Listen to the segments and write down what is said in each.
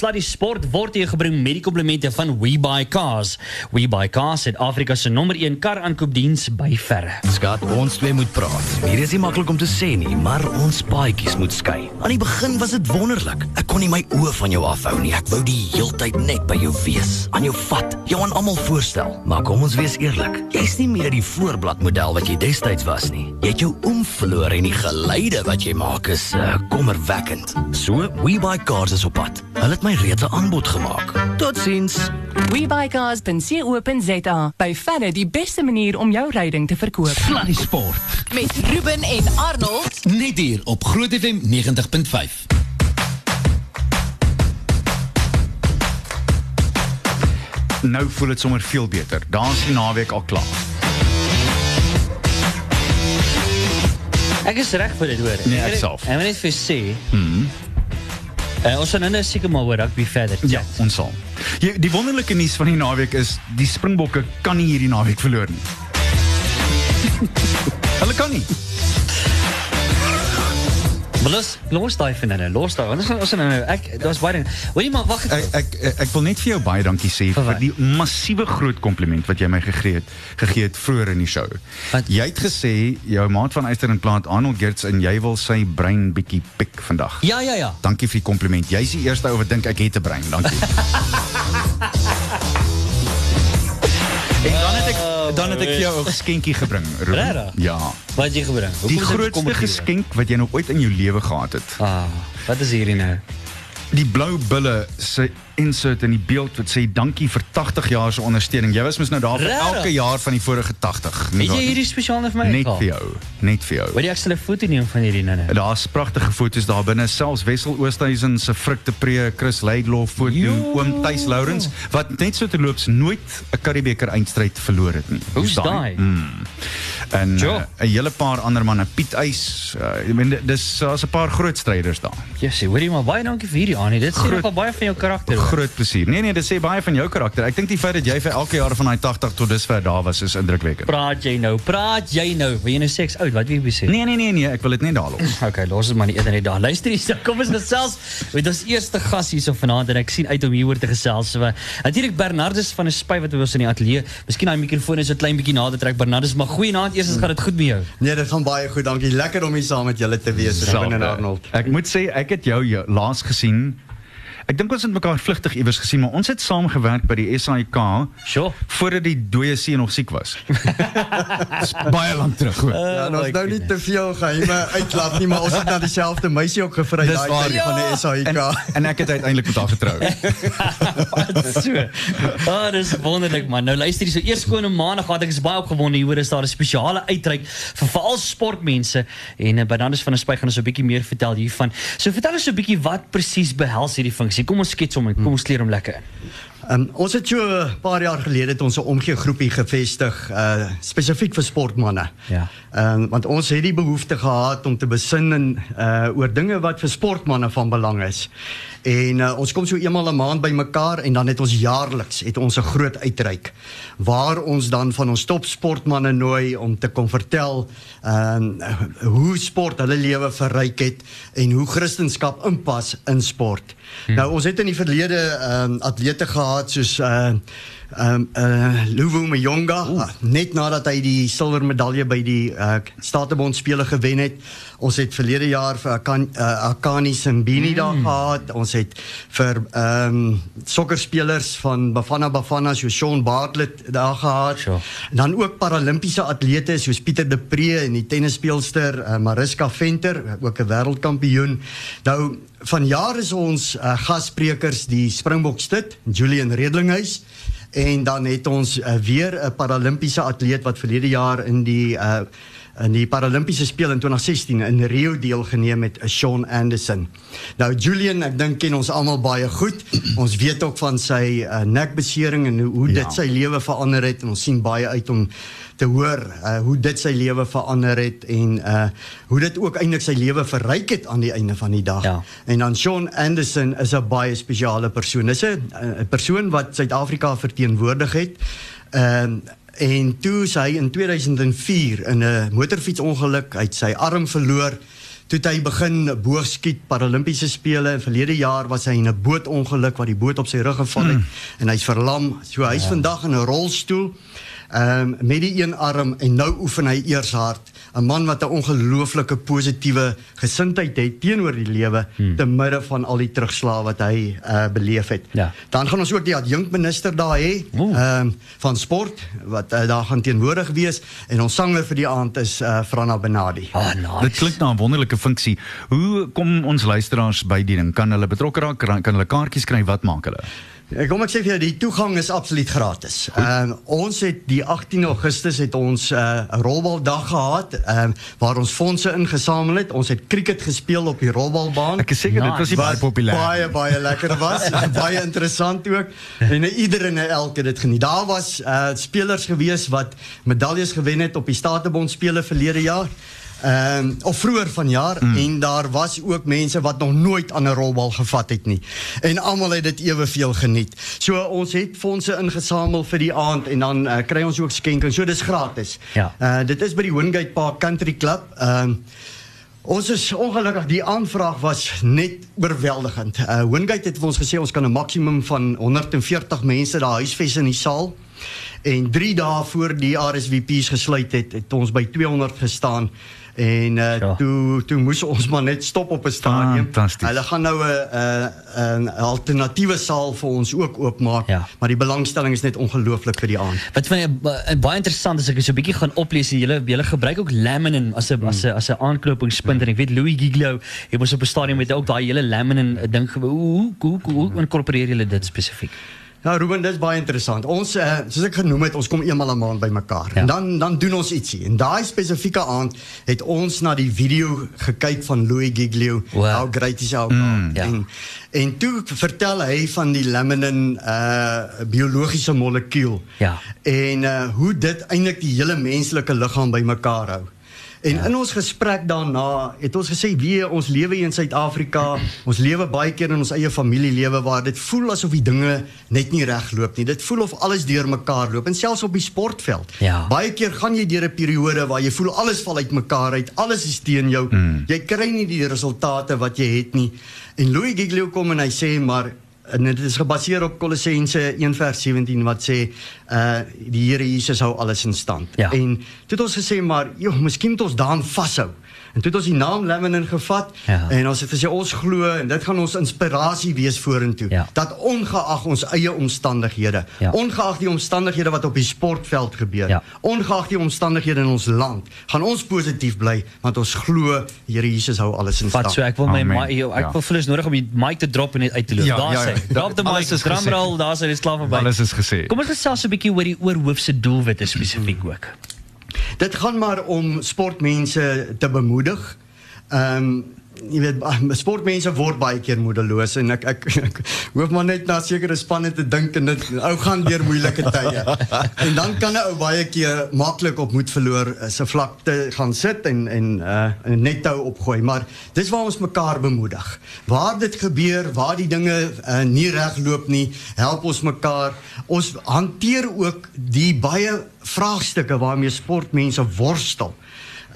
Sluddy Sport word hier gebring met die komplimente van WeBuyCars. WeBuyCars het Afrika se nommer 1 kar aankoopdiens by verre. Skat, ons twee moet praat. Hier is nie maklik om te sê nie, maar ons paadjies moet skei. Aan die begin was dit wonderlik. Ek kon nie my oë van jou afhou nie. Ek wou die heeltyd net by jou wees, aan jou vat, jou aan almal voorstel. Maar kom ons wees eerlik, jy's nie meer die voorbladmodel wat jy destyds was nie. Jy het jou oom verloor en die geluide wat jy maak is uh, kommerwekkend. So, WeBuyCars is op pad. Hulle het reeds 'n aanbod gemaak. Totsiens. WeBuyCars.co.za. By verre die beste manier om jou ryding te verkoop. Sluddy Sport. Met Ruben en Arnold. Net hier op Groot FM 90.5. Nou voel dit sommer veel beter. Daar's die naweek al klaar. Ek is reg vir dit hoor. Nee, ek self. Ek wil net vir sê. Mhm. Uh, ons gaan seker maar oor rugby verder. Ja, ons sal. Die wonderlike nuus van die naweek is die Springbokke kan nie hierdie naweek verloor nie. Hulle kan nie. Maar los, nou, vinden een loonstai. Dat is een, ek, dat was Biden. Wil wag wachten? Ik, ek wil net voor jou baie dankie sê vir die massiewe groot compliment wat jij mij gegee het vroeër in die show. Jij het gesê jou maat van Eyster en Plant Arnold Gertz en jij wil sy brein bietjie pik vandaag. Ja ja ja. Dankie vir die compliment. Jij die eerste ou wat dink ek het 'n brein. Dankie. en dan het ek dan het ek vir jou 'n geskenkie gebring. Regtig? Ja. Wat het jy gebring? Die is dit grootste geskenk wat jy nog ooit in jou lewe gehad het. Ah, wat is hierdie nou? Die blou bulle se insert in die beeld wat sê dankie vir 80 jaar se ondersteuning. Jy was mos nou daar vir elke jaar van die vorige 80. nie Het jy hierdie spesiaal vir my net vir jou, net vir jou. Wil jy ek sal 'n foto neem van hierdie nou? nou? Daar's pragtige foto's daar binne, selfs Wessel Oosthuizen se Frikte Pre, Chris Laidlaw foto, oom Tuis Lourens wat net so terloops nooit 'n Karibeker eindstryd verloor het nie. Hoe's daai? Mm. En uh, 'n hele paar ander manne, Piet Eys, uh, ek meen dis daar's 'n paar groot stryders daar. Sê, hoorie maar baie dankie vir hierdie aan. Dit sê nogal baie van jou karakter. Groot plesier. Nee nee, dit sê baie van jou karakter. Ek dink die feit dat jy vir elke jaar van daai 80 tot dusver daar was is indrukwekkend. Praat jy nou? Praat jy nou? Wil jy nou seks oud? Wat wil jy sê? Nee nee nee nee, ek wil dit net daar los. Okay, los dit maar nie eerder net daar. Luister hier, kom ons gesels met ons eerste gas hierso vanaand en ek sien uit om hieroor te gesels. So natuurlik Bernardus van 'n spy wat by ons in die ateljee. Miskien daai mikrofoon is 'n klein bietjie nader trek. Bernardus, maar goeienaand. Eers gaan dit goed met jou. Nee, dit gaan baie goed. Dankie. Lekker om hier saam met julle te wees, Ruben en Arnold. Ek moet sê ek het jou jou laas gesien. Ek dink ons het mekaar vlugtig iewers gesien, maar ons het saam gewerk by die SAIK Sjoe. voordat die dooie seun nog siek was. Dis baie lank terug hoor. Ja, en my ons nou nie te veel geheime uitlaat nie, maar ons het na dieselfde meisie ook gevry daai tyd van die SAIK. en, en ek het uiteindelik met haar getrou. so. Ah, dis wonderlik man. Nou luister hier, so eers skone maandag gehad. Ek is baie opgewonde hier hoor is daar 'n spesiale uitreik vir veral sportmense en uh, Bernardus van der Spy gaan ons 'n bietjie meer vertel hiervan. So vertel ons 'n bietjie wat presies behels hierdie funksie. Kom ons skets hom en kom ons kleer hom lekker in. Um, ons het so 'n paar jaar gelede het ons 'n omgee groepie gevestig uh spesifiek vir sportmense. Ja. Um, want ons het die behoefte gehad om te besin in uh oor dinge wat vir sportmense van belang is. En uh, ons kom so eenmal 'n maand bymekaar en dan het ons jaarliks het ons 'n groot uitreik waar ons dan van ons topsportmense nooi om te kom vertel um hoe sport hulle lewe verryk het en hoe Christendom inpas in sport. Hmm. Nou ons het in die verlede um atlete gehad soos uh um uh uh, net nadat hy die silwer medalje by die uh Statebond spele gewen het. Ons het verlede jaar vir Akan, uh, Akani Simbini mm. daar gehad. Ons het vir um sokkerspelers van Bafana Bafana so Sean Bartlett daar gehad. Sure. Dan ook paralimpiese atlete soos Pieter de Pre en die tennisspeelster uh, Mariska Venter, ook 'n wêreldkampioen. Nou vanjaar is ons uh, gassprekers die Springbok stit, Julian Redlinghuis. En dan het ons uh, weer 'n paralimpiese atleet wat verlede jaar in die uh in die Paralimpiese spele in 2016 in Rio deelgeneem is Sean Anderson. Nou Julian, ek dink ken ons almal baie goed. Ons weet ook van sy uh, nekbesering en hoe, hoe Ja. dit sy lewe verander het en ons sien baie uit om te hoor uh, hoe dit sy lewe verander het en uh hoe dit ook eintlik sy lewe verryk het aan die einde van die dag. Ja. En dan Sean Anderson is 'n baie spesiale persoon. Dis 'n 'n persoon wat Suid-Afrika verteenwoordig het. Ehm en toe is hy in 2004 in 'n motorfietsongeluk uit sy arm verloor toe het hy begin boogskiet Paralimpiese spele en verlede jaar was hy in 'n bootongeluk waar die boot op sy rug geval het mm. en hy's verlam. So hy's ja. vandag in 'n rolstoel ehm um, met die een arm en nou oefen hy eers hard. 'n Man wat 'n ongelooflike positiewe gesindheid het teenoor die lewe hmm. te midde van al die terugslae wat hy uh, beleef het. Ja. Dan gaan ons ook die adjunkminister daar hê, ehm um, van sport wat uh, daar gaan teenwoordig wees en ons sanger vir die aand is uh, Franna Benadi. Ah, nice. Dit klink na 'n wonderlike funksie. Hoe kom ons luisteraars by die ding? Kan hulle betrokke raak? Kan kan hulle kaartjies kry? Wat maak hulle? Kom ek sê vir jou die toegang is absoluut gratis. Ehm um, ons het die 18 Augustus het ons 'n uh, rolbaldag gehad ehm um, waar ons fondse ingesamel het. Ons het cricket gespeel op die rolbalbaan. Ek is seker dit was baie populêr. Baie baie lekker was. baie interessant ook. En uh, ieder en elke dit geniet. Daar was uh, spelers gewees wat medaljes gewen het op die Statebond spele verlede jaar. Ehm um, of vroeër vanjaar mm. en daar was ook mense wat nog nooit aan 'n rolbal gevat het nie. En almal het dit eweveel geniet. So ons het fondse ingesamel vir die aand en dan uh, kry ons ook skenking. So dis gratis. Ja. Uh dit is by die Wingate Park Country Club. Ehm um, Ons is ongelukkig die aanvraag was net oorweldigend. Uh Wingate het vir ons gesê ons kan 'n maksimum van 140 mense daar huisves in die saal. En 3 dae voor die RSVP's gesluit het, het ons by 200 gestaan en uh, Ja. toe toe moes ons maar net stop op 'n stadion. Fantasties. Hulle gaan nou 'n 'n 'n alternatiewe saal vir ons ook oopmaak, Ja. maar die belangstelling is net ongelooflik vir die aand. Wat baie interessant is ek is so 'n bietjie gaan oplees julle julle gebruik ook laminin as 'n as 'n as 'n aanknopingspunt en ek weet Louis Giglio het ons op 'n stadium met ook daai hele laminin ding hoe hoe hoe, hoe inkorporeer julle dit spesifiek? Ja, Ruben, is baie interessant. Ons uh, soos ek genoem het, ons kom eenmal 'n maand bymekaar. Ja. En dan dan doen ons ietsie. En daai spesifieke aand het ons na die video gekyk van Louis Giglio, Wow. How Great Is Our God. Mm, ja. En en toe vertel hy van die laminin uh biologiese molekuul. Ja. En uh hoe dit eintlik die hele menslike liggaam bymekaar hou. En ja. in ons gesprek daarna het ons gesê wie ons lewe in Suid-Afrika, ons lewe baie keer in ons eie familielewe waar dit voel asof die dinge net nie reg loop nie. Dit voel of alles deurmekaar loop en selfs op die sportveld. Ja. Baie keer gaan jy deur 'n periode waar jy voel alles val uitmekaar uit, alles is teen jou. Mm. Jy kry nie die resultate wat jy het nie. En Louis Giglio kom en hy sê maar en dit is gebaseer op Kolossense 1:17 wat sê uh die Here Jesus hou alles in stand. Ja. En toe het ons gesê maar joh, miskien moet ons daaraan vashou. En toe het ons die naam Lemon gevat Ja. en ons het gesê ons glo en dit gaan ons inspirasie wees vorentoe. Ja. Dat ongeag ons eie omstandighede, Ja. ongeag die omstandighede wat op die sportveld gebeur, Ja. ongeag die omstandighede in ons land, gaan ons positief bly want ons glo Here Jesus hou alles in stand. Wat so ek wil my Amen. mic ek Ja. wil voel is nodig om die mic te drop en net uit te loop. Ja, daar ja, sê. ja. Drop the Alles mic, is drum gesê. roll, daar sê dit klaar verby. Alles is gesê. Kom ons gesels 'n bietjie oor die oor hoof se doelwitte spesifiek ook. Dit gaan maar om sportmense te bemoedig. Ehm jy weet sportmense word baie keer moedeloos en ek ek, ek hoef maar net na sekere spanne te dink en dit ou gaan deur moeilike tye. en dan kan 'n ou baie keer maklik op moed verloor eh, se vlak te gaan sit en en uh en net hou opgooi, maar dis waar ons mekaar bemoedig. Waar dit gebeur, waar die dinge uh, nie reg loop nie, help ons mekaar. Ons hanteer ook die baie vraagstukke waarmee sportmense worstel.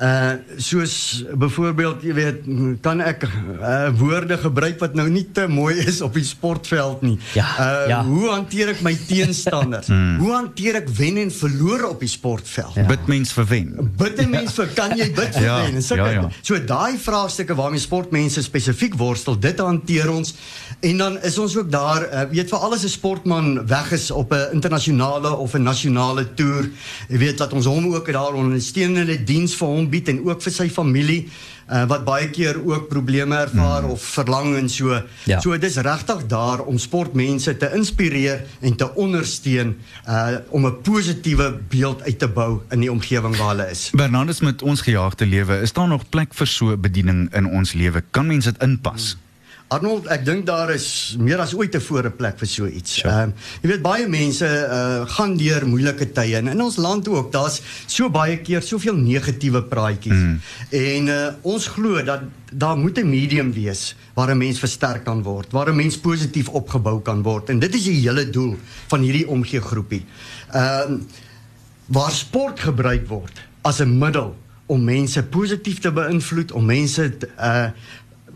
Uh soos byvoorbeeld jy weet kan ek uh, woorde gebruik wat nou nie te mooi is op die sportveld nie. Ja, uh ja. hoe hanteer ek my teenstanders? Hoe hanteer ek wen en verloor op die sportveld? Ja. Bid mens vir wen. Bid 'n mens vir kan jy bid vir Ja, wen? En sulke- ja, ja. So daai vraagstukke waarmee sportmense spesifiek worstel, dit hanteer ons en dan is ons ook daar, uh, weet vir alles 'n sportman weg is op 'n internasionale of 'n nasionale toer. Jy weet dat ons hom ook daar ondersteunende diens vir hom bied en ook vir sy familie uh, wat baie keer ook probleme ervaar mm. of verlang en so. Ja. So dis regtig daar om sportmense te inspireer en te ondersteun uh, om 'n positiewe beeld uit te bou in die omgewing waar hulle is. Bernardus met ons gejaagde lewe, is daar nog plek vir so 'n bediening in ons lewe? Kan mens dit inpas? Arnold, ek dink daar is meer as ooit tevore plek vir so iets. Ehm jy weet baie mense uh, gaan deur moeilike tye en in ons land ook. Daar's so baie keer soveel negatiewe praatjies. Mm. En uh, ons glo dat daar moet 'n medium wees waar 'n mens versterk kan word, waar 'n mens positief opgebou kan word en dit is die hele doel van hierdie omgee groepie. Ehm waar sport gebruik word as 'n middel om mense positief te beïnvloed, om mense te, uh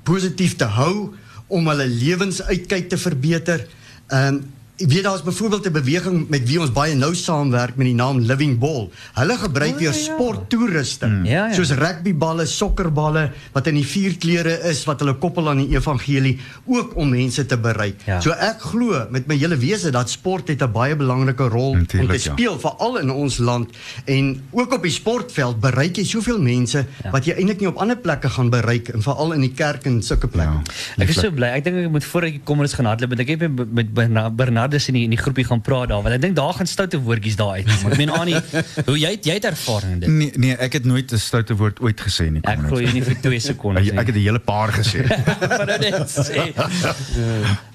positief te hou, om hulle lewensuitkyk te verbeter. Ehm Ek weet daar's byvoorbeeld 'n beweging met wie ons baie nou saamwerk met die naam Living Ball. Hulle gebruik O, weer ja. sporttoerusting. Ja, ja. Soos rugbyballe, sokkerballe wat in die vier kleure is wat hulle koppel aan die evangelie ook om mense te bereik. Ja. So ek glo met my hele wese dat sport het 'n baie belangrike rol om te ja. speel veral in ons land en ook op die sportveld bereik jy soveel mense Ja. wat jy eintlik nie op ander plekke gaan bereik en veral in die kerk en sulke plekke. Ja. Ek is so bly. Ek dink ek moet voordat ek kom ons gaan hardloop, want ek het met, met Berna- Bernardus in die in die groepie gaan praat daar, want ek dink daar gaan stoute woordjies daar uit. Maar ek meen Annie, hoe jy het- jy het ervaring in dit. Nee, nee, ek het nooit 'n stoute woord ooit gesê nie. Ek jy nie vir 2 sekondes Ek, ek het 'n hele paar gesê. maar nou net sê.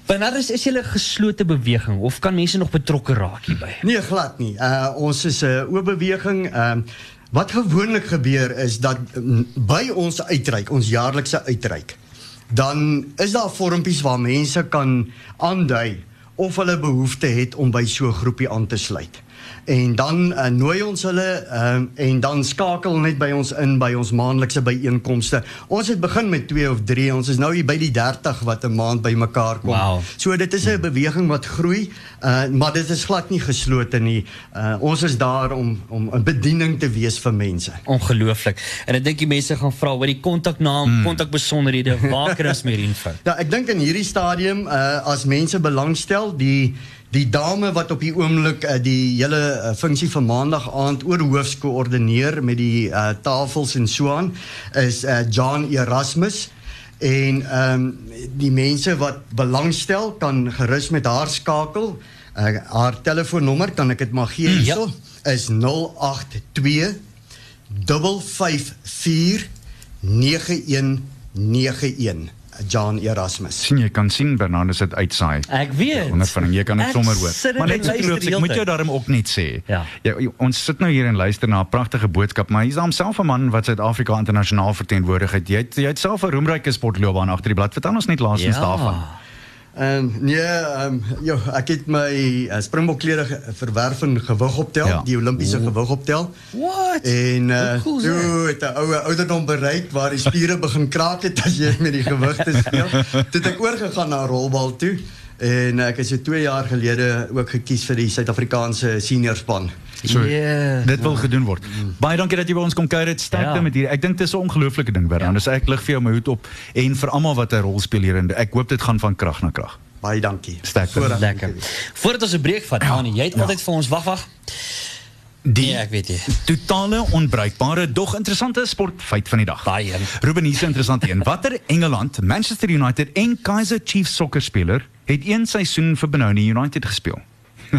Bernardus, is jy 'n geslote beweging of kan mense nog betrokke raak hierby? Nee, glad nie. Uh ons is 'n uh, oop beweging. Ehm wat gewoonlik gebeur is dat mm, by ons uitreik, ons jaarlikse uitreik, dan is daar vormpies waar mense kan aandui of hulle behoefte het om by so 'n groepie aan te sluit. En dan uh, nooi ons hulle um, en dan skakel net by ons in by ons maandelikse byeenkomste. Ons het begin met 2 of 3, ons is nou hier by die 30 wat 'n maand bymekaar kom. Wauw. So dit is 'n beweging wat groei, uh, maar dit is glad nie geslote nie. Uh, ons is daar om om 'n bediening te wees vir mense. Ongelooflik. En ek dink die mense gaan vra oor die kontaknaam, kontakbesonderhede, waar kry ons meer info? Ja, ek dink in hierdie stadium uh, as mense belangstel, die die dame wat op die oomblik uh, die hele uh, funksie van maandag aand oor hoofs koördineer met die uh, tafels en so aan is uh, John Erasmus. En ehm um, die mense wat belangstel kan gerus met haar skakel. Uh, haar telefoonnommer kan ek dit maar gee Mm, hierso is 082 554 9191 John Erasmus. sien jy kan sien Bernardus het uitsaai. Ek weet. Ondervinding, jy kan dit sommer hoor. Maar net so ek moet jou daarom ook net sê. Ja. Ja, ons sit nou hier en luister na 'n pragtige boodskap, maar hier's homself 'n man wat Suid-Afrika internasionaal verteenwoordig het. Jy het jy het self 'n roemryke sportloopbaan agter die blad. Vertel ons net laasens daarvan. Ehm nee, ehm um, ja, ek het my uh, verwerf gewig optel, Ja. die Olimpiese gewig optel. What? En uh, cool toe het 'n oue ouderdom bereik waar die spiere begin kraak het as jy met die gewigte speel. Toe het ek oorgegaan na rolbal toe en ek is so 2 jaar gelede ook gekies vir die Suid-Afrikaanse seniorspan. So, Yeah. Dit wil gedoen word. Baie dankie dat jy by ons kom kuier. Dit sterkte Ja. met hier. Ek dink dit is 'n ongelooflike ding, Bernard. Dus ek lig vir jou my hoed op en vir almal wat 'n rol speel hier en ek hoop dit gaan van krag na krag. Baie dankie. Sterkte. Voorreg om Lekker. Voordat ons 'n breek vat, Annie, jy het altyd vir ons wag wag. Die Nee, ek weet nie. totale onbruikbare dog interessante sportfeit van die dag. Baie. Ruben hier 'n interessante een. Watter Engeland, Manchester United en Kaizer Chiefs sokkerspeler het een seisoen vir Benoni United gespeel?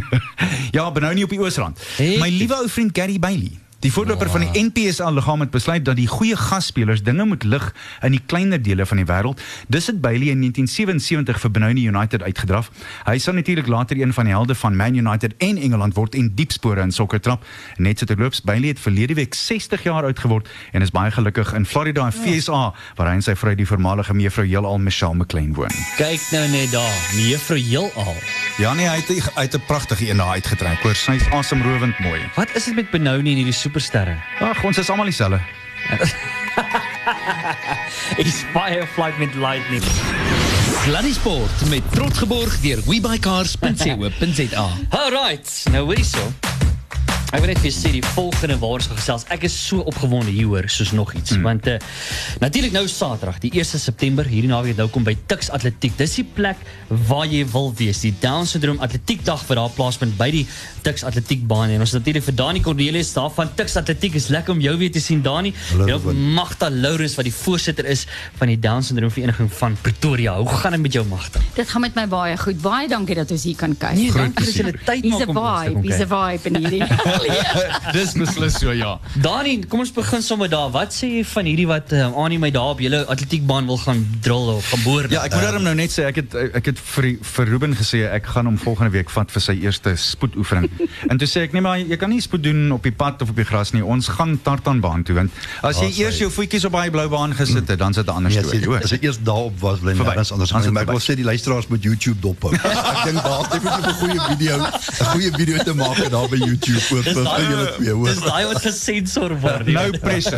ja, Benoni op die Oosrand. Het- My liewe ou vriend Gary Bailey. Die voorloper van die NPSL liggaam het besluit dat die goeie gasspelers dinge moet lig in die kleiner dele van die wêreld. Dis het Bailey in 1977 vir Benoni United uitgedraf. Hy sal natuurlik later een van die helde van Man United en Engeland word en diep spore in sokker trap. Net so terloops, Bailey het verlede week 60 jaar oud geword en is baie gelukkig in Florida, FSA, waar hy en sy vrou die voormalige mevrou Heelal Michelle McLean woon. Kyk nou net daar, mevrou heelal. Ja nee, hy het hy het 'n pragtige een daar uitgetrek. Hoor, sy's asemrowend mooi. Wat is dit met Benoni en hierdie supersterre? Ag, ons is almal dieselfde. Inspire flight met lightning. Sluddy Sport met trots geborg deur webycars.co.za. Alright, nou hoorie so. Ek wil net vir sê die volgende gaan gesels. Ek is so opgewonde hieroor soos nog iets mm. want uh, natuurlik nou Saterdag, die 1 September, hierdie naweek nou kom by Tuks Atletiek. Dis die plek waar jy wil wees. Die Down Syndroom Atletiekdag wat daar plaasvind by die Tuks Atletiekbaan en ons het natuurlik vir Dani Cornelius daar van Tuks Atletiek. Is lekker om jou weer te sien Dani. En ook Magda Lourens wat die voorsitter is van die Down Syndroom Vereniging van Pretoria. Hoe gaan dit met jou Magda? Dit gaan met my baie goed. Baie dankie dat ons hier kan. Nee, dankie dat jy tyd maak om ons te kom vibe, hier's 'n vibe in hierdie. Dis beslis so ja. Dani, kom ons begin sommer daar. Wat sê jy van hierdie wat uh, Annie my daar op julle atletiekbaan wil gaan drill of gaan boor? Ja, ek moet daarom nou net sê ek het ek het vir vir Ruben gesê ek gaan hom volgende week vat vir sy eerste spoedoefening. en toe sê ek nee maar jy kan nie spoed doen op die pad of op die gras nie. Ons gaan tartanbaan toe want as jy Ah, eers jou voetjies op daai blou baan gesit het, dan sit 'n ander Nee, storie. as, hoor. as ek eers daarop was, bly nêrens anders. Het Maar ek wil sê die luisteraars moet YouTube dophou. ek dink daar het definitief 'n goeie video, 'n goeie video te maak daar by YouTube oor Dis daai twee, hoor. Daai wat gesensor word. Nou presse.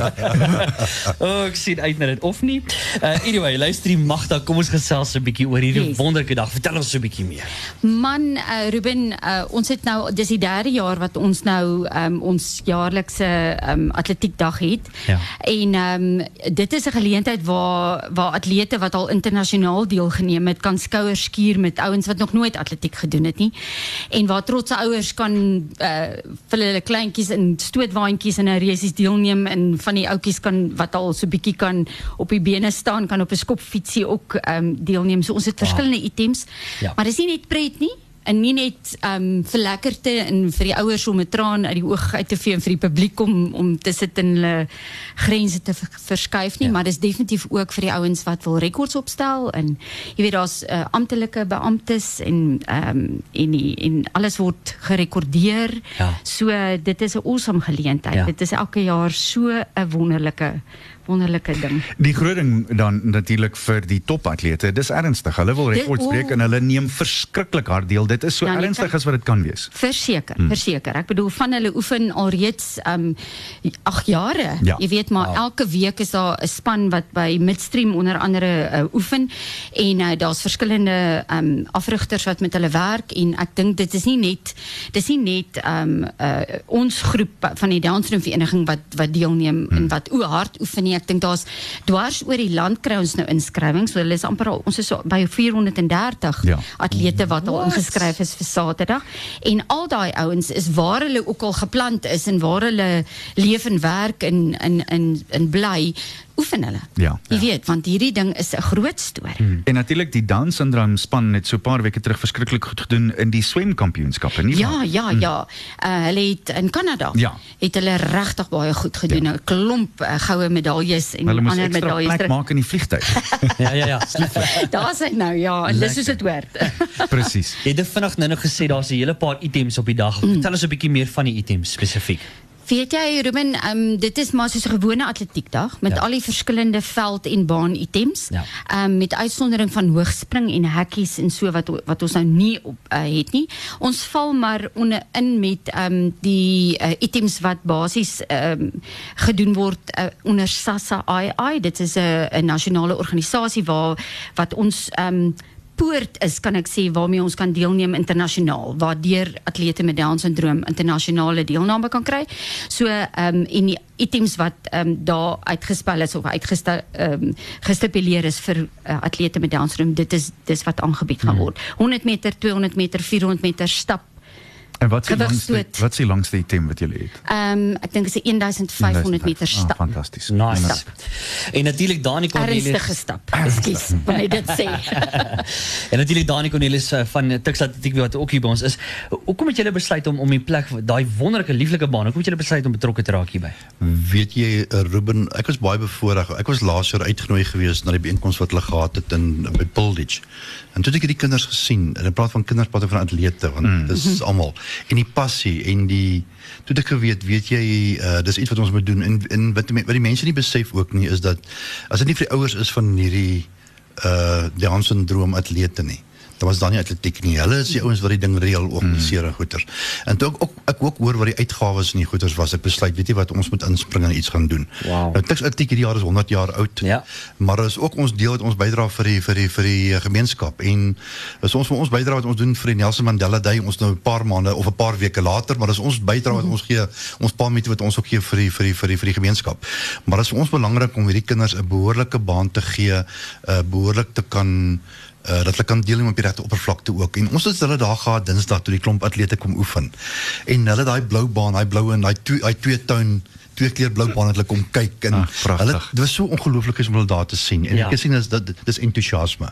O, oh, ek sien uit na dit of nie. Uh, anyway, luister die Magda, kom ons gesels 'n bietjie oor hierdie Yes. wonderlike dag. Vertel ons so 'n bietjie meer. Man, uh, Ruben, uh, ons het nou dis die derde jaar wat ons nou um, ons jaarlikse um, atletiekdag het. Ja. En um, dit is 'n geleentheid waar waar atlete wat al internasionaal deelgeneem het kan skouers skuur met ouens wat nog nooit atletiek gedoen het nie. En waar trotse ouers kan uh, vir hulle kleintjies in stootwaandjies en 'n resies deelneem en van die ouetjies kan wat al so bietjie kan op die bene staan kan op 'n skopfietsie ook um, deelneem. So ons het verskillende items. Ja. Maar dis nie net pret nie en nie net um vir lekkerte en vir die ouers om 'n traan uit die oog uit te vee en vir die publiek om om te sit en hulle grense te ver- verskuif nie, Ja. maar dis definitief ook vir die ouens wat wil rekords opstel en jy weet daar's uh, amptelike beamptes en um en die, en alles word gerekordeer. Ja. So dit is 'n awesome geleentheid. Ja. Dit is elke jaar so 'n wonderlike wonderlike ding. Die groot ding dan natuurlik vir die topatlete, dis ernstig. Hulle wil rekords breek en hulle neem verskriklik hard deel. Dit is so ernstig kyk. as wat dit kan wees. Verseker, hmm. verseker. Ek bedoel van hulle oefen alreeds um 8 jare. Ja. Jy weet maar elke week is daar 'n span wat by Midstream onder andere uh, oefen en uh, daar's verskillende um afrigters wat met hulle werk en ek dink dit is nie net dis nie net um uh, ons groep van die Down syndroom vereniging wat wat deelneem hmm. en wat o hard oefen nie. Ek dink daar's dwars oor die land kry ons nou inskrywings. So hulle is amper al ons is so by 430 Ja. atlete wat al ingeskryf is vir Saterdag. En al daai ouens is waar hulle ook al geplant is en waar hulle leef en werk en in in in bly, oefen hulle. Ja. Jy weet, want hierdie ding is 'n groot storie. Hmm. En natuurlik die Down syndroom span het so 'n paar weke terug verskriklik goed gedoen in die swemkampioenskappe, nie Ja, waar? ja, ja. Uh, hulle het in Kanada Ja. het hulle regtig baie goed gedoen. 'n Klomp uh, goue medaljes en Hulle ander medaljes. plek terug. maak in die vliegtyg. Ja, ja, ja. Daar's hy nou, ja, en dis soos dit hoort. Presies. Jy het vinnig nou nog gesê daar's 'n hele paar items op die dag. Mm. Vertel ons 'n bietjie meer van die items spesifiek. Weet jy Ruben, um, dit is maar soos 'n gewone atletiekdag met Ja. al die verskillende veld en baan items. Ja. Um, met uitsondering van hoogspring en hekkies en so wat wat ons nou nie op uh, het nie. Ons val maar onder in met um, die uh, items wat basies gedoen word uh, onder SASA II. Dit is 'n nasionale organisasie waar wat ons poort is kan ek sê waarmee ons kan deelneem internasionaal waardeur atlete met down syndroom internasionale deelname kan kry. So ehm um, en die items wat ehm um, daar uitgespel is of uitgestel ehm um, gestipuleer is vir uh, atlete met down syndroom dit is dis wat aangebied gaan word. 100 meter, 200 meter, 400 meter stap. En wat is die langste Gewigstoot. wat is die langste item wat jy het? Ehm um, ek dink dit is 'n 1500 meter Ah, stap. fantasties. Nice. En natuurlik Dani Cornelis. Ernstige stap. Ekskuus, wil ek dit sê. En natuurlik Dani Cornelis eh, van Tuks Atletiek wat ook hier by ons is. Hoekom het julle besluit om om die plek daai wonderlike lieflike baan, hoekom het julle besluit om betrokke te raak hierby? Weet jy uh, Ruben, ek was baie bevoorreg. Ek was laas jaar uitgenooi gewees na die byeenkoms wat hulle gehad het in by Pulditch. En toe het ek hierdie kinders gesien. En in plaas van kinders praat van atlete want mm. dis is almal. En die passie en die toe ek geweet, weet jy, uh, dis iets wat ons moet doen en en wat die, wat die mense nie besef ook nie is dat as dit nie vir die ouers is van hierdie uh Down syndroom atlete nie. Dan was daar nie atletiek nie. Hulle is die ouens wat die ding reël organiseer en goeters. En toe ek ook ek ook hoor wat die uitgawes en die goeters was, ek besluit, weet jy wat, ons moet inspring en iets gaan doen. Wow. Nou Tuks Atletiek hierdie jaar is 100 jaar oud. Ja. Maar is ook ons deel wat ons bydra vir die vir die vir die eh, gemeenskap en is ons vir ons bydra wat ons doen vir die Nelson Mandela Day ons nou 'n paar maande of 'n paar weke later, maar dis ons bydra wat ons gee, ons paar minute wat ons ook gee vir die vir die vir die vir die gemeenskap. Maar dit is vir ons belangrik om hierdie kinders 'n behoorlike baan te gee, uh behoorlik te kan uh, dat hulle kan deelneem op die regte oppervlakte ook. En ons het hulle daar gehad Dinsdag toe die klomp atlete kom oefen. En hulle daai blou baan, daai blou en daai twee daai twee toon twee kleur blou baan het hulle kom kyk en Ag, pragtig. hulle dit was so ongelooflik om hulle daar te sien. En Ja. ek gesien is dat dis entoesiasme.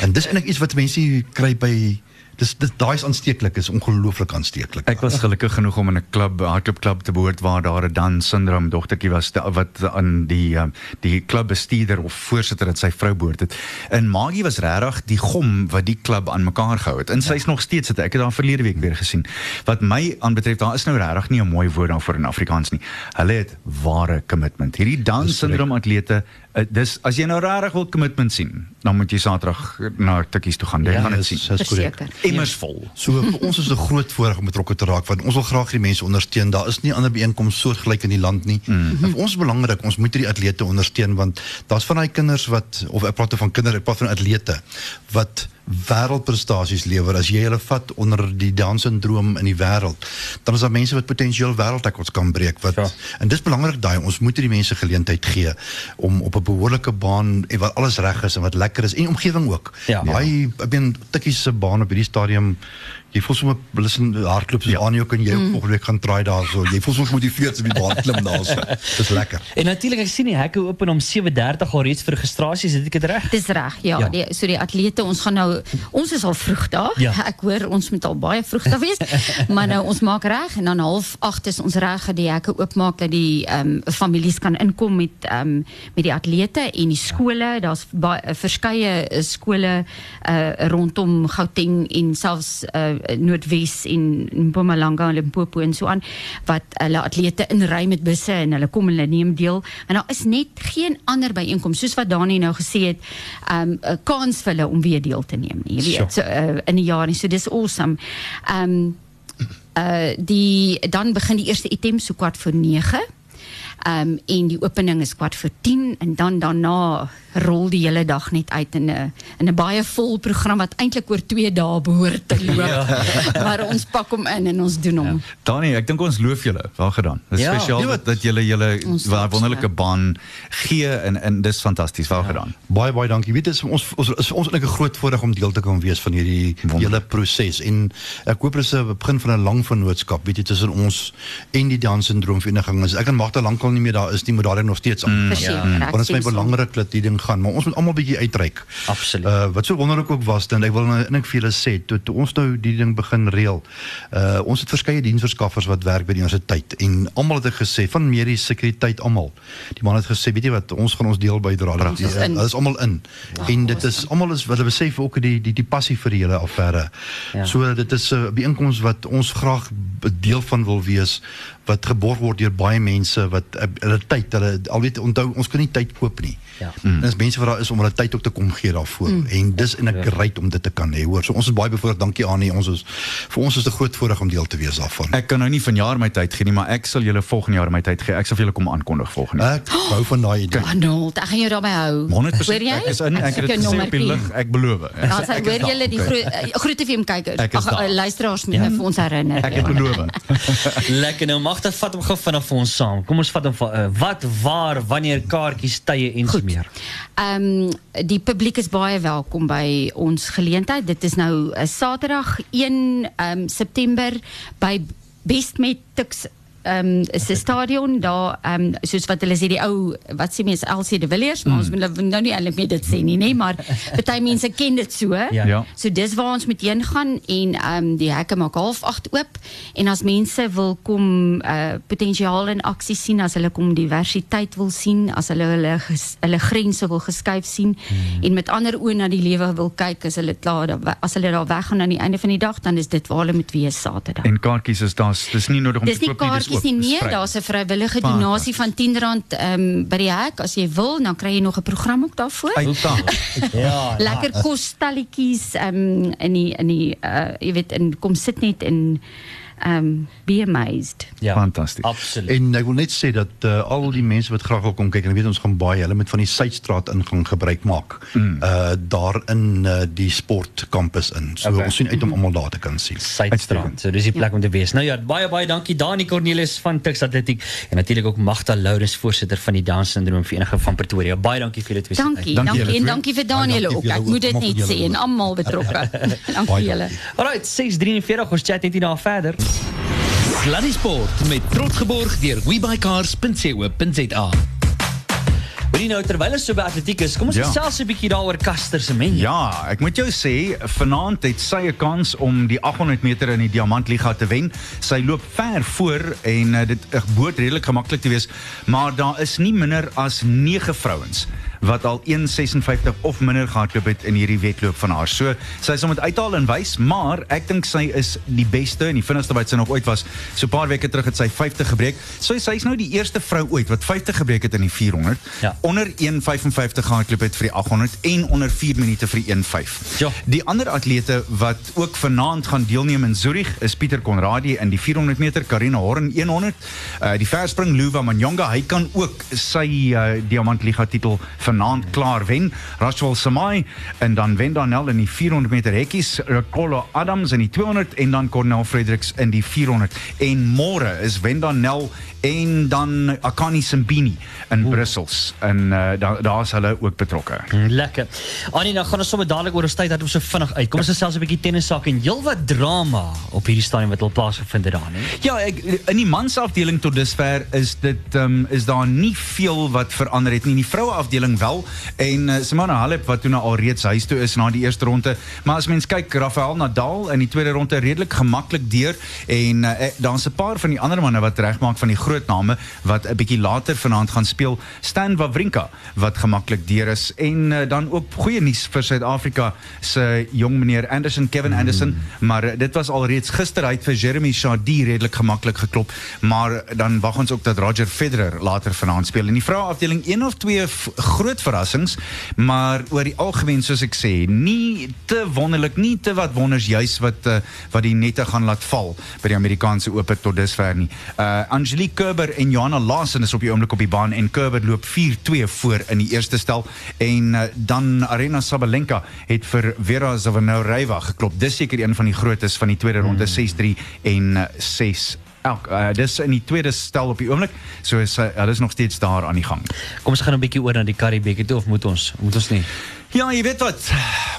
En dis eintlik iets wat mense kry by dis dit daai is aansteeklik, is ongelooflik aansteeklik. Ek was gelukkig genoeg om in 'n klub, 'n hardloopklub te behoort waar daar 'n Dan syndroom dogtertjie was te- wat aan die uh, die klubbestuurder of voorsitter het sy vrou behoort het. En Maggie was regtig die gom wat die klub aan mekaar gehou het. En sy's nog steeds dit. Ek het haar verlede week weer gesien. Wat my aanbetref, daar is nou regtig nie 'n mooi woord daarvoor in Afrikaans nie. Hulle het ware commitment. Hierdie Dan syndroom atlete Uh, dis as jy nou regtig wil commitment sien, dan moet jy Saterdag na Tikkies toe gaan. Jy Ja, gaan dit sien. dis korrek. Verseker. Emmers vol. So vir ons is 'n groot voorreg om betrokke te raak want ons wil graag die mense ondersteun. Daar is nie ander byeenkomste soortgelyk in die land nie. Mm. En vir ons belangrik, ons moet hierdie atlete ondersteun want daar's van daai kinders wat of ek praat van kinders, ek praat van atlete wat wêreldprestasies lewer. As jy hulle vat onder die Down-sindroom in die wêreld, dan is daar mense wat potensieel wêreldrekords kan breek wat Ja. en dis belangrik daai ons moet hierdie mense geleentheid gee om op 'n behoorlike baan en wat alles reg is en wat lekker is en omgewing ook. Ja. Daai ek meen tikkies se baan op hierdie stadium Jy voel sommer hulle sien hardloop soos ja. aan jou kan jy mm. volgende week gaan try daarso. Jy voel soms gemotiveerd om die baan klim daarso. Dis lekker. En natuurlik ek sien die hekke open om 7:30 al reeds vir registrasies, het ek dit reg? Dis reg. Ja, Ja. ja. Die, so die atlete, ons gaan nou ons is al vroeg daar. Ja. Ek hoor ons moet al baie vroeg daar wees. maar nou ons maak reg en dan half 8 is ons reg dat die hekke oopmaak dat die ehm um, families kan inkom met ehm um, met die atlete en die skole. Daar's baie verskeie eh, skole uh rondom Gauteng en selfs uh Noordwes en Mpumalanga en Limpopo en so aan wat hulle atlete inry met busse en hulle kom hulle neem deel. En daar is net geen ander byeenkoms soos wat Dani nou gesê het, um 'n kans vir hulle om weer deel te neem nie. Jy weet, so, uh, in 'n jaar nie. So dis awesome. Um uh die dan begin die eerste item so kwart voor 9. Um en die opening is kwart voor 10 en dan daarna rol die hele dag net uit in 'n in 'n baie vol program wat eintlik oor 2 dae behoort te loop. Ja. maar ons pak hom in en ons doen hom. Dani, ek dink ons loof julle. Wel gedaan. Dis Ja. spesiaal Ja, dat, dat julle julle wonderlike baan gee en en dis fantasties. Wel gedaan. Baie baie dankie. Weet is ons ons is ons eintlik 'n groot voorreg om deel te kan wees van hierdie hele proses en ek hoop dit is 'n begin van 'n lang vennootskap, weet jy, tussen ons en die Down-sindroom vereniging. As ek en Magda lankal nie meer daar is nie, moet daar nog steeds aan. Verseker, Ja. Want dit is my belangrik dat die ding gaan, maar ons moet almal bietjie uitreik. Absoluut. Uh wat so wonderlik ook was, dan ek wil nou eintlik vir julle sê, toe, toe ons nou die ding begin reël. Uh ons het verskeie diensverskaffers wat werk by die universiteit en almal het ek gesê van mediese sekuriteit almal. Die man het gesê, weet jy wat, ons gaan ons deel bydra. Dit is. Dit is almal in. En dit is almal is hulle besef ook die die die passie vir die hele affære. Ja. So dit is 'n byeenkoms wat ons graag 'n deel van wil wees wat geborg word deur baie mense wat uh, hulle tyd, hulle al weet onthou ons kan nie tyd koop nie. Ja. Mm. Dis mense wat daar is om hulle tyd ook te kom gee daarvoor. Mm. En dis en ek great om dit te kan hê, hoor. So ons is baie bevoorreg. Dankie Annie. Ons is vir ons is dit 'n groot voorreg om deel te wees daarvan. Ek kan nou nie vanjaar my tyd gee nie, maar ek sal julle volgende jaar my tyd gee. Ek sal vir julle kom aankondig volgende jaar. Ek hou van daai idee. Arnold, ek gaan jou daarbey hou. 100% Hoor jy? ek is in, ek het Soek dit gesê op die lig, ek beloof. Dan sê hoor julle die groot uh, groot FM kykers. Ek is Ag uh, luisteraars moet ja. vir ons herinner. Ek het beloof. Lekker nou mag dit vat hom gou vinnig vir ons saam. Kom ons vat hom vir uh, wat waar wanneer kaartjies tye en so meer. Ehm die publiek is baie welkom by ons geleentheid. Dit is nou 'n Saterdag 1 ehm September by Bestmet Tuks ehm um, is 'n stadion daar ehm um, soos wat hulle sê die ou wat sê mense LC de Villiers maar ons moet nou- nou nie eintlik meer dit sê nie nê maar party mense ken dit so Ja. Ja. so dis waar ons moet heen gaan en ehm um, die hekke maak half 8 oop en as mense wil kom uh potensiaal in aksie sien as hulle kom diversiteit wil sien as hulle hulle ges, hulle grense wil geskuif sien hmm. en met ander oë na die lewe wil kyk as hulle klaar as hulle daar weggaan aan die einde van die dag dan is dit waar hulle moet wees Saterdag En kaartjies is daar's dis nie nodig om Dis te koop nie, dis kaartjies oop. nie, nee, daar's 'n vrywillige donasie van R10 ehm um, by die hek as jy wil, dan kry jy nog 'n program ook daarvoor. Uitdaag. Ja. Lekker kosstalletjies ehm um, in die in die uh jy weet in kom sit net in um, be amazed. Ja. Fantasties. Absoluut. En ek wil net sê dat uh, al die mense wat graag wil kom kyk en ek weet ons gaan baie, hulle moet van die Suidstraat ingang gebruik maak. Mm. Uh daar in uh, die sportkampus in. So Okay. ons sien uit om almal daar te kan sien. Suidstrand. So dis die plek om te wees. Nou ja, baie baie dankie Dani Cornelis van Tuks Atletiek en natuurlik ook Magda Lourens voorsitter van die Down syndroom vereniging van Pretoria. Baie dankie vir julle twee. Dankie, Dankie dankie, en dankie vir Daniel ook. Ek moet dit net sê en almal betrokke. dankie julle. Alright, 6:43 ons chat net hier na verder. Sluddy Sport met trots geborg deur webycars.co.za. Hoorie nou terwyl ons so by atletiek is, kom ons Ja. gesels 'n bietjie daaroor Caster Semenya. Ja, ek moet jou sê, vanaand het sy 'n kans om die 800 meter in die Diamantliga te wen. Sy loop ver voor en uh, dit uh, behoort redelik gemaklik te wees, maar daar is nie minder as 9 vrouens wat al 1.56 of minder gehardloop het in hierdie wedloop van haar. So sy sal moet uithaal en wys, maar ek dink sy is die beste en die vinnigste wat sy nog ooit was. So 'n paar weke terug het sy 50 gebreek. So sy's nou die eerste vrou ooit wat 50 gebreek het in die 400. Ja. Onder 1.55 gehardloop het vir die 800 en onder 4 minute vir die 1.5. Ja. Die ander atlete wat ook vanaand gaan deelneem in Zurich is Pieter Conradie in die 400 meter, Karina Horn 100. Uh die verspring Luva Manyonga, hy kan ook sy uh, diamantliga titel vanaand klaar wen. Rachel Samai en dan Wenda Nel in die 400 meter hekkies, Ricolo Adams in die 200 en dan Cornel Fredericks in die 400. En môre is Wenda Nel en dan Akani Simbini in Brussels en uh, daar daar's hulle ook betrokke. Lekker. Annie, dan gaan ons sommer dadelik oor ons tyd dat ons so vinnig uit. Kom ons gesels 'n bietjie tennissak en heelwat drama op hierdie stadium wat al plaasgevind het daar. Ja, ek, in die mansafdeling tot dusver is dit um, is daar nie veel wat verander het nie. In die vroueafdeling wel. En uh, Simona Halep wat toe nou al reeds huis toe is na die eerste ronde, maar as mens kyk Rafael Nadal in die tweede ronde redelik gemaklik deur. En uh, daar's 'n paar van die ander manne wat regmaak van die groot name wat 'n bietjie later vanaand gaan speel. Stan Wawrinka wat gemaklik deur is. En uh, dan ook goeie nuus vir Suid-Afrika se jong meneer Anderson Kevin Anderson, maar dit was alreeds gister uit vir Jeremy Chardy redelik gemaklik geklop, maar dan wag ons ook dat Roger Federer later vanaand speel. In die vroueafdeling een of twee v- groot verrassings, maar oor die algemeen soos ek sê, nie te wonderlik, nie te wat wonders juis wat uh, wat die nette gaan laat val by die Amerikaanse Ope tot dusver nie. Uh Angelique Kerber en Johanna Lawson is op die oomblik op die baan en Kerber loop 4-2 voor in die eerste stel en uh, dan Arena Sabalenka het vir Vera Zavanaureva geklop. Dis seker een van die grootes van die tweede ronde 6-3 en uh, 6 Elk, uh, dis in die tweede stel op die oomblik. So is uh, hulle is nog steeds daar aan die gang. Kom ons gaan 'n bietjie oor na die Karibeker toe of moet ons? Moet ons nie? Ja, jy weet wat.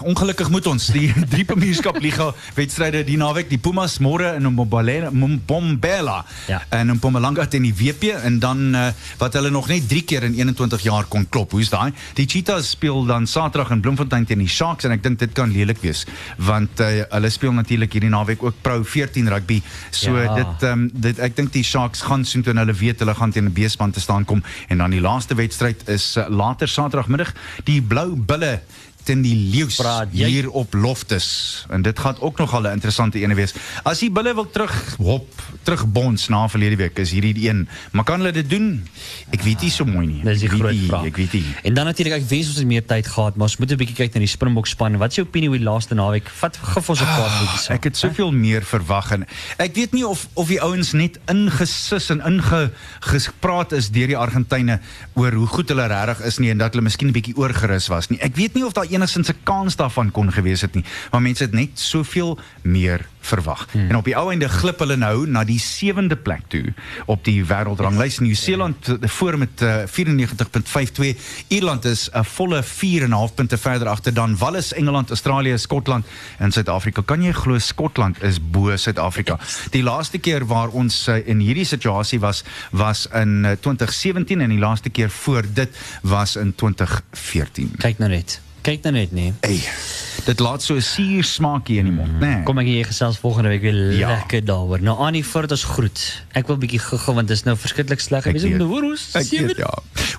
Ongelukkig moet ons die drie Premierskap Liga wedstryde die naweek, die Pumas môre in Mbombela, Ja. en in Mpumalanga teen die WP en dan uh, wat hulle nog net 3 keer in 21 jaar kon klop. Hoe's daai? Die Cheetahs speel dan Saterdag in Bloemfontein teen die Sharks en ek dink dit kan lelik wees want uh, hulle speel natuurlik hierdie naweek ook Pro 14 rugby. So Ja. dit ehm um, dit ek dink die Sharks gaan soen toe hulle weet hulle gaan teen 'n B-span te staan kom en dan die laaste wedstryd is uh, later Saterdagmiddag die Blou Bulle teen die leeu's Praat jy? hier op Loftus en dit gaan ook nog 'n interessante ene wees. As die bulle wil terug hop, terug bons na verlede week is hierdie die een. Maar kan hulle dit doen? Ek weet nie so mooi nie. Dis die groot vraag. Ek weet nie. En dan natuurlik ek wens ons het meer tyd gehad, maar ons moet 'n bietjie kyk na die Springbok span. Wat is jou opinie oor die laaste naweek? Vat gif ons 'n paar minutjies. Ah, Ek het soveel meer verwag en ek weet nie of of die ouens net ingesis en inge gespraat is deur die Argentyne oor hoe goed hulle regtig is nie en dat hulle miskien 'n bietjie oorgerus was nie. Ek weet nie of daar enigstens 'n kans daarvan kon gewees het nie, maar mense het net soveel meer verwag. Hmm. En op die ou einde glip hulle nou na die sewende plek toe op die wêreldranglys. Nieu-Seeland eh, voor met uh, 94.52. Ierland is 'n volle 4.5 punte verder agter dan Wallis, Engeland, Australië, Skotland en Suid-Afrika. Kan jy glo Skotland is bo Suid-Afrika? Die laaste keer waar ons uh, in hierdie situasie was was in uh, 2017 en die laaste keer voor dit was in 2014. Kyk nou net. Kyk nou net, nee. Hey, dit laat so 'n suur smaakie in die mond, né? Nee. Kom ek hier gesels volgende week weer Ja. lekker daaroor. Nou Annie voordat ons groet. Ek wil bietjie gou want dit is nou verskriklik sleg. Ek weet. hoor ons. Ek weet, ja.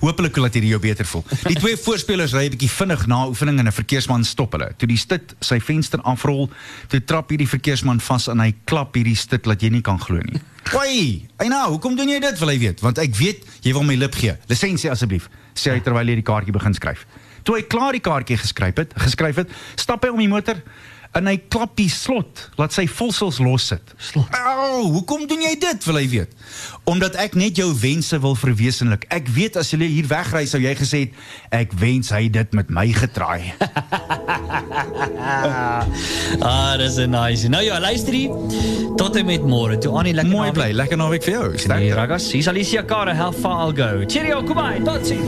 Hoopelik laat hierdie jou beter voel. Die twee voorspelers ry bietjie vinnig na oefening en 'n verkeersman stop hulle. Toe die stit sy venster afrol, toe trap hierdie verkeersman vas en hy klap hierdie stit laat jy nie kan glo nie. Hoi, Eina, hoekom doen jy dit? Wil hy weet? Want ek weet jy wil my lip gee. Lisensie asseblief, sê hy terwyl hy die kaartjie begin skryf. Toe hy klaar die kaartjie geskryf het, geskryf het, stap hy om die motor en hy klap die slot, laat sy volsels los sit. Slot. Au, hoekom doen jy dit, wil hy weet? Omdat ek net jou wense wil verwesenlik. Ek weet as jy hier wegry sou jy gesê het ek wens hy dit met my getraai. Ah, dis 'n nice. Nou ja, luister hier. Tot en met môre. Toe Annie lekker Mooi bly, lekker naweek vir jou. Nee, Sterkte. ragas. Hier is Alicia Cara, how far I'll go. Cheerio, kom by. Tot ziens.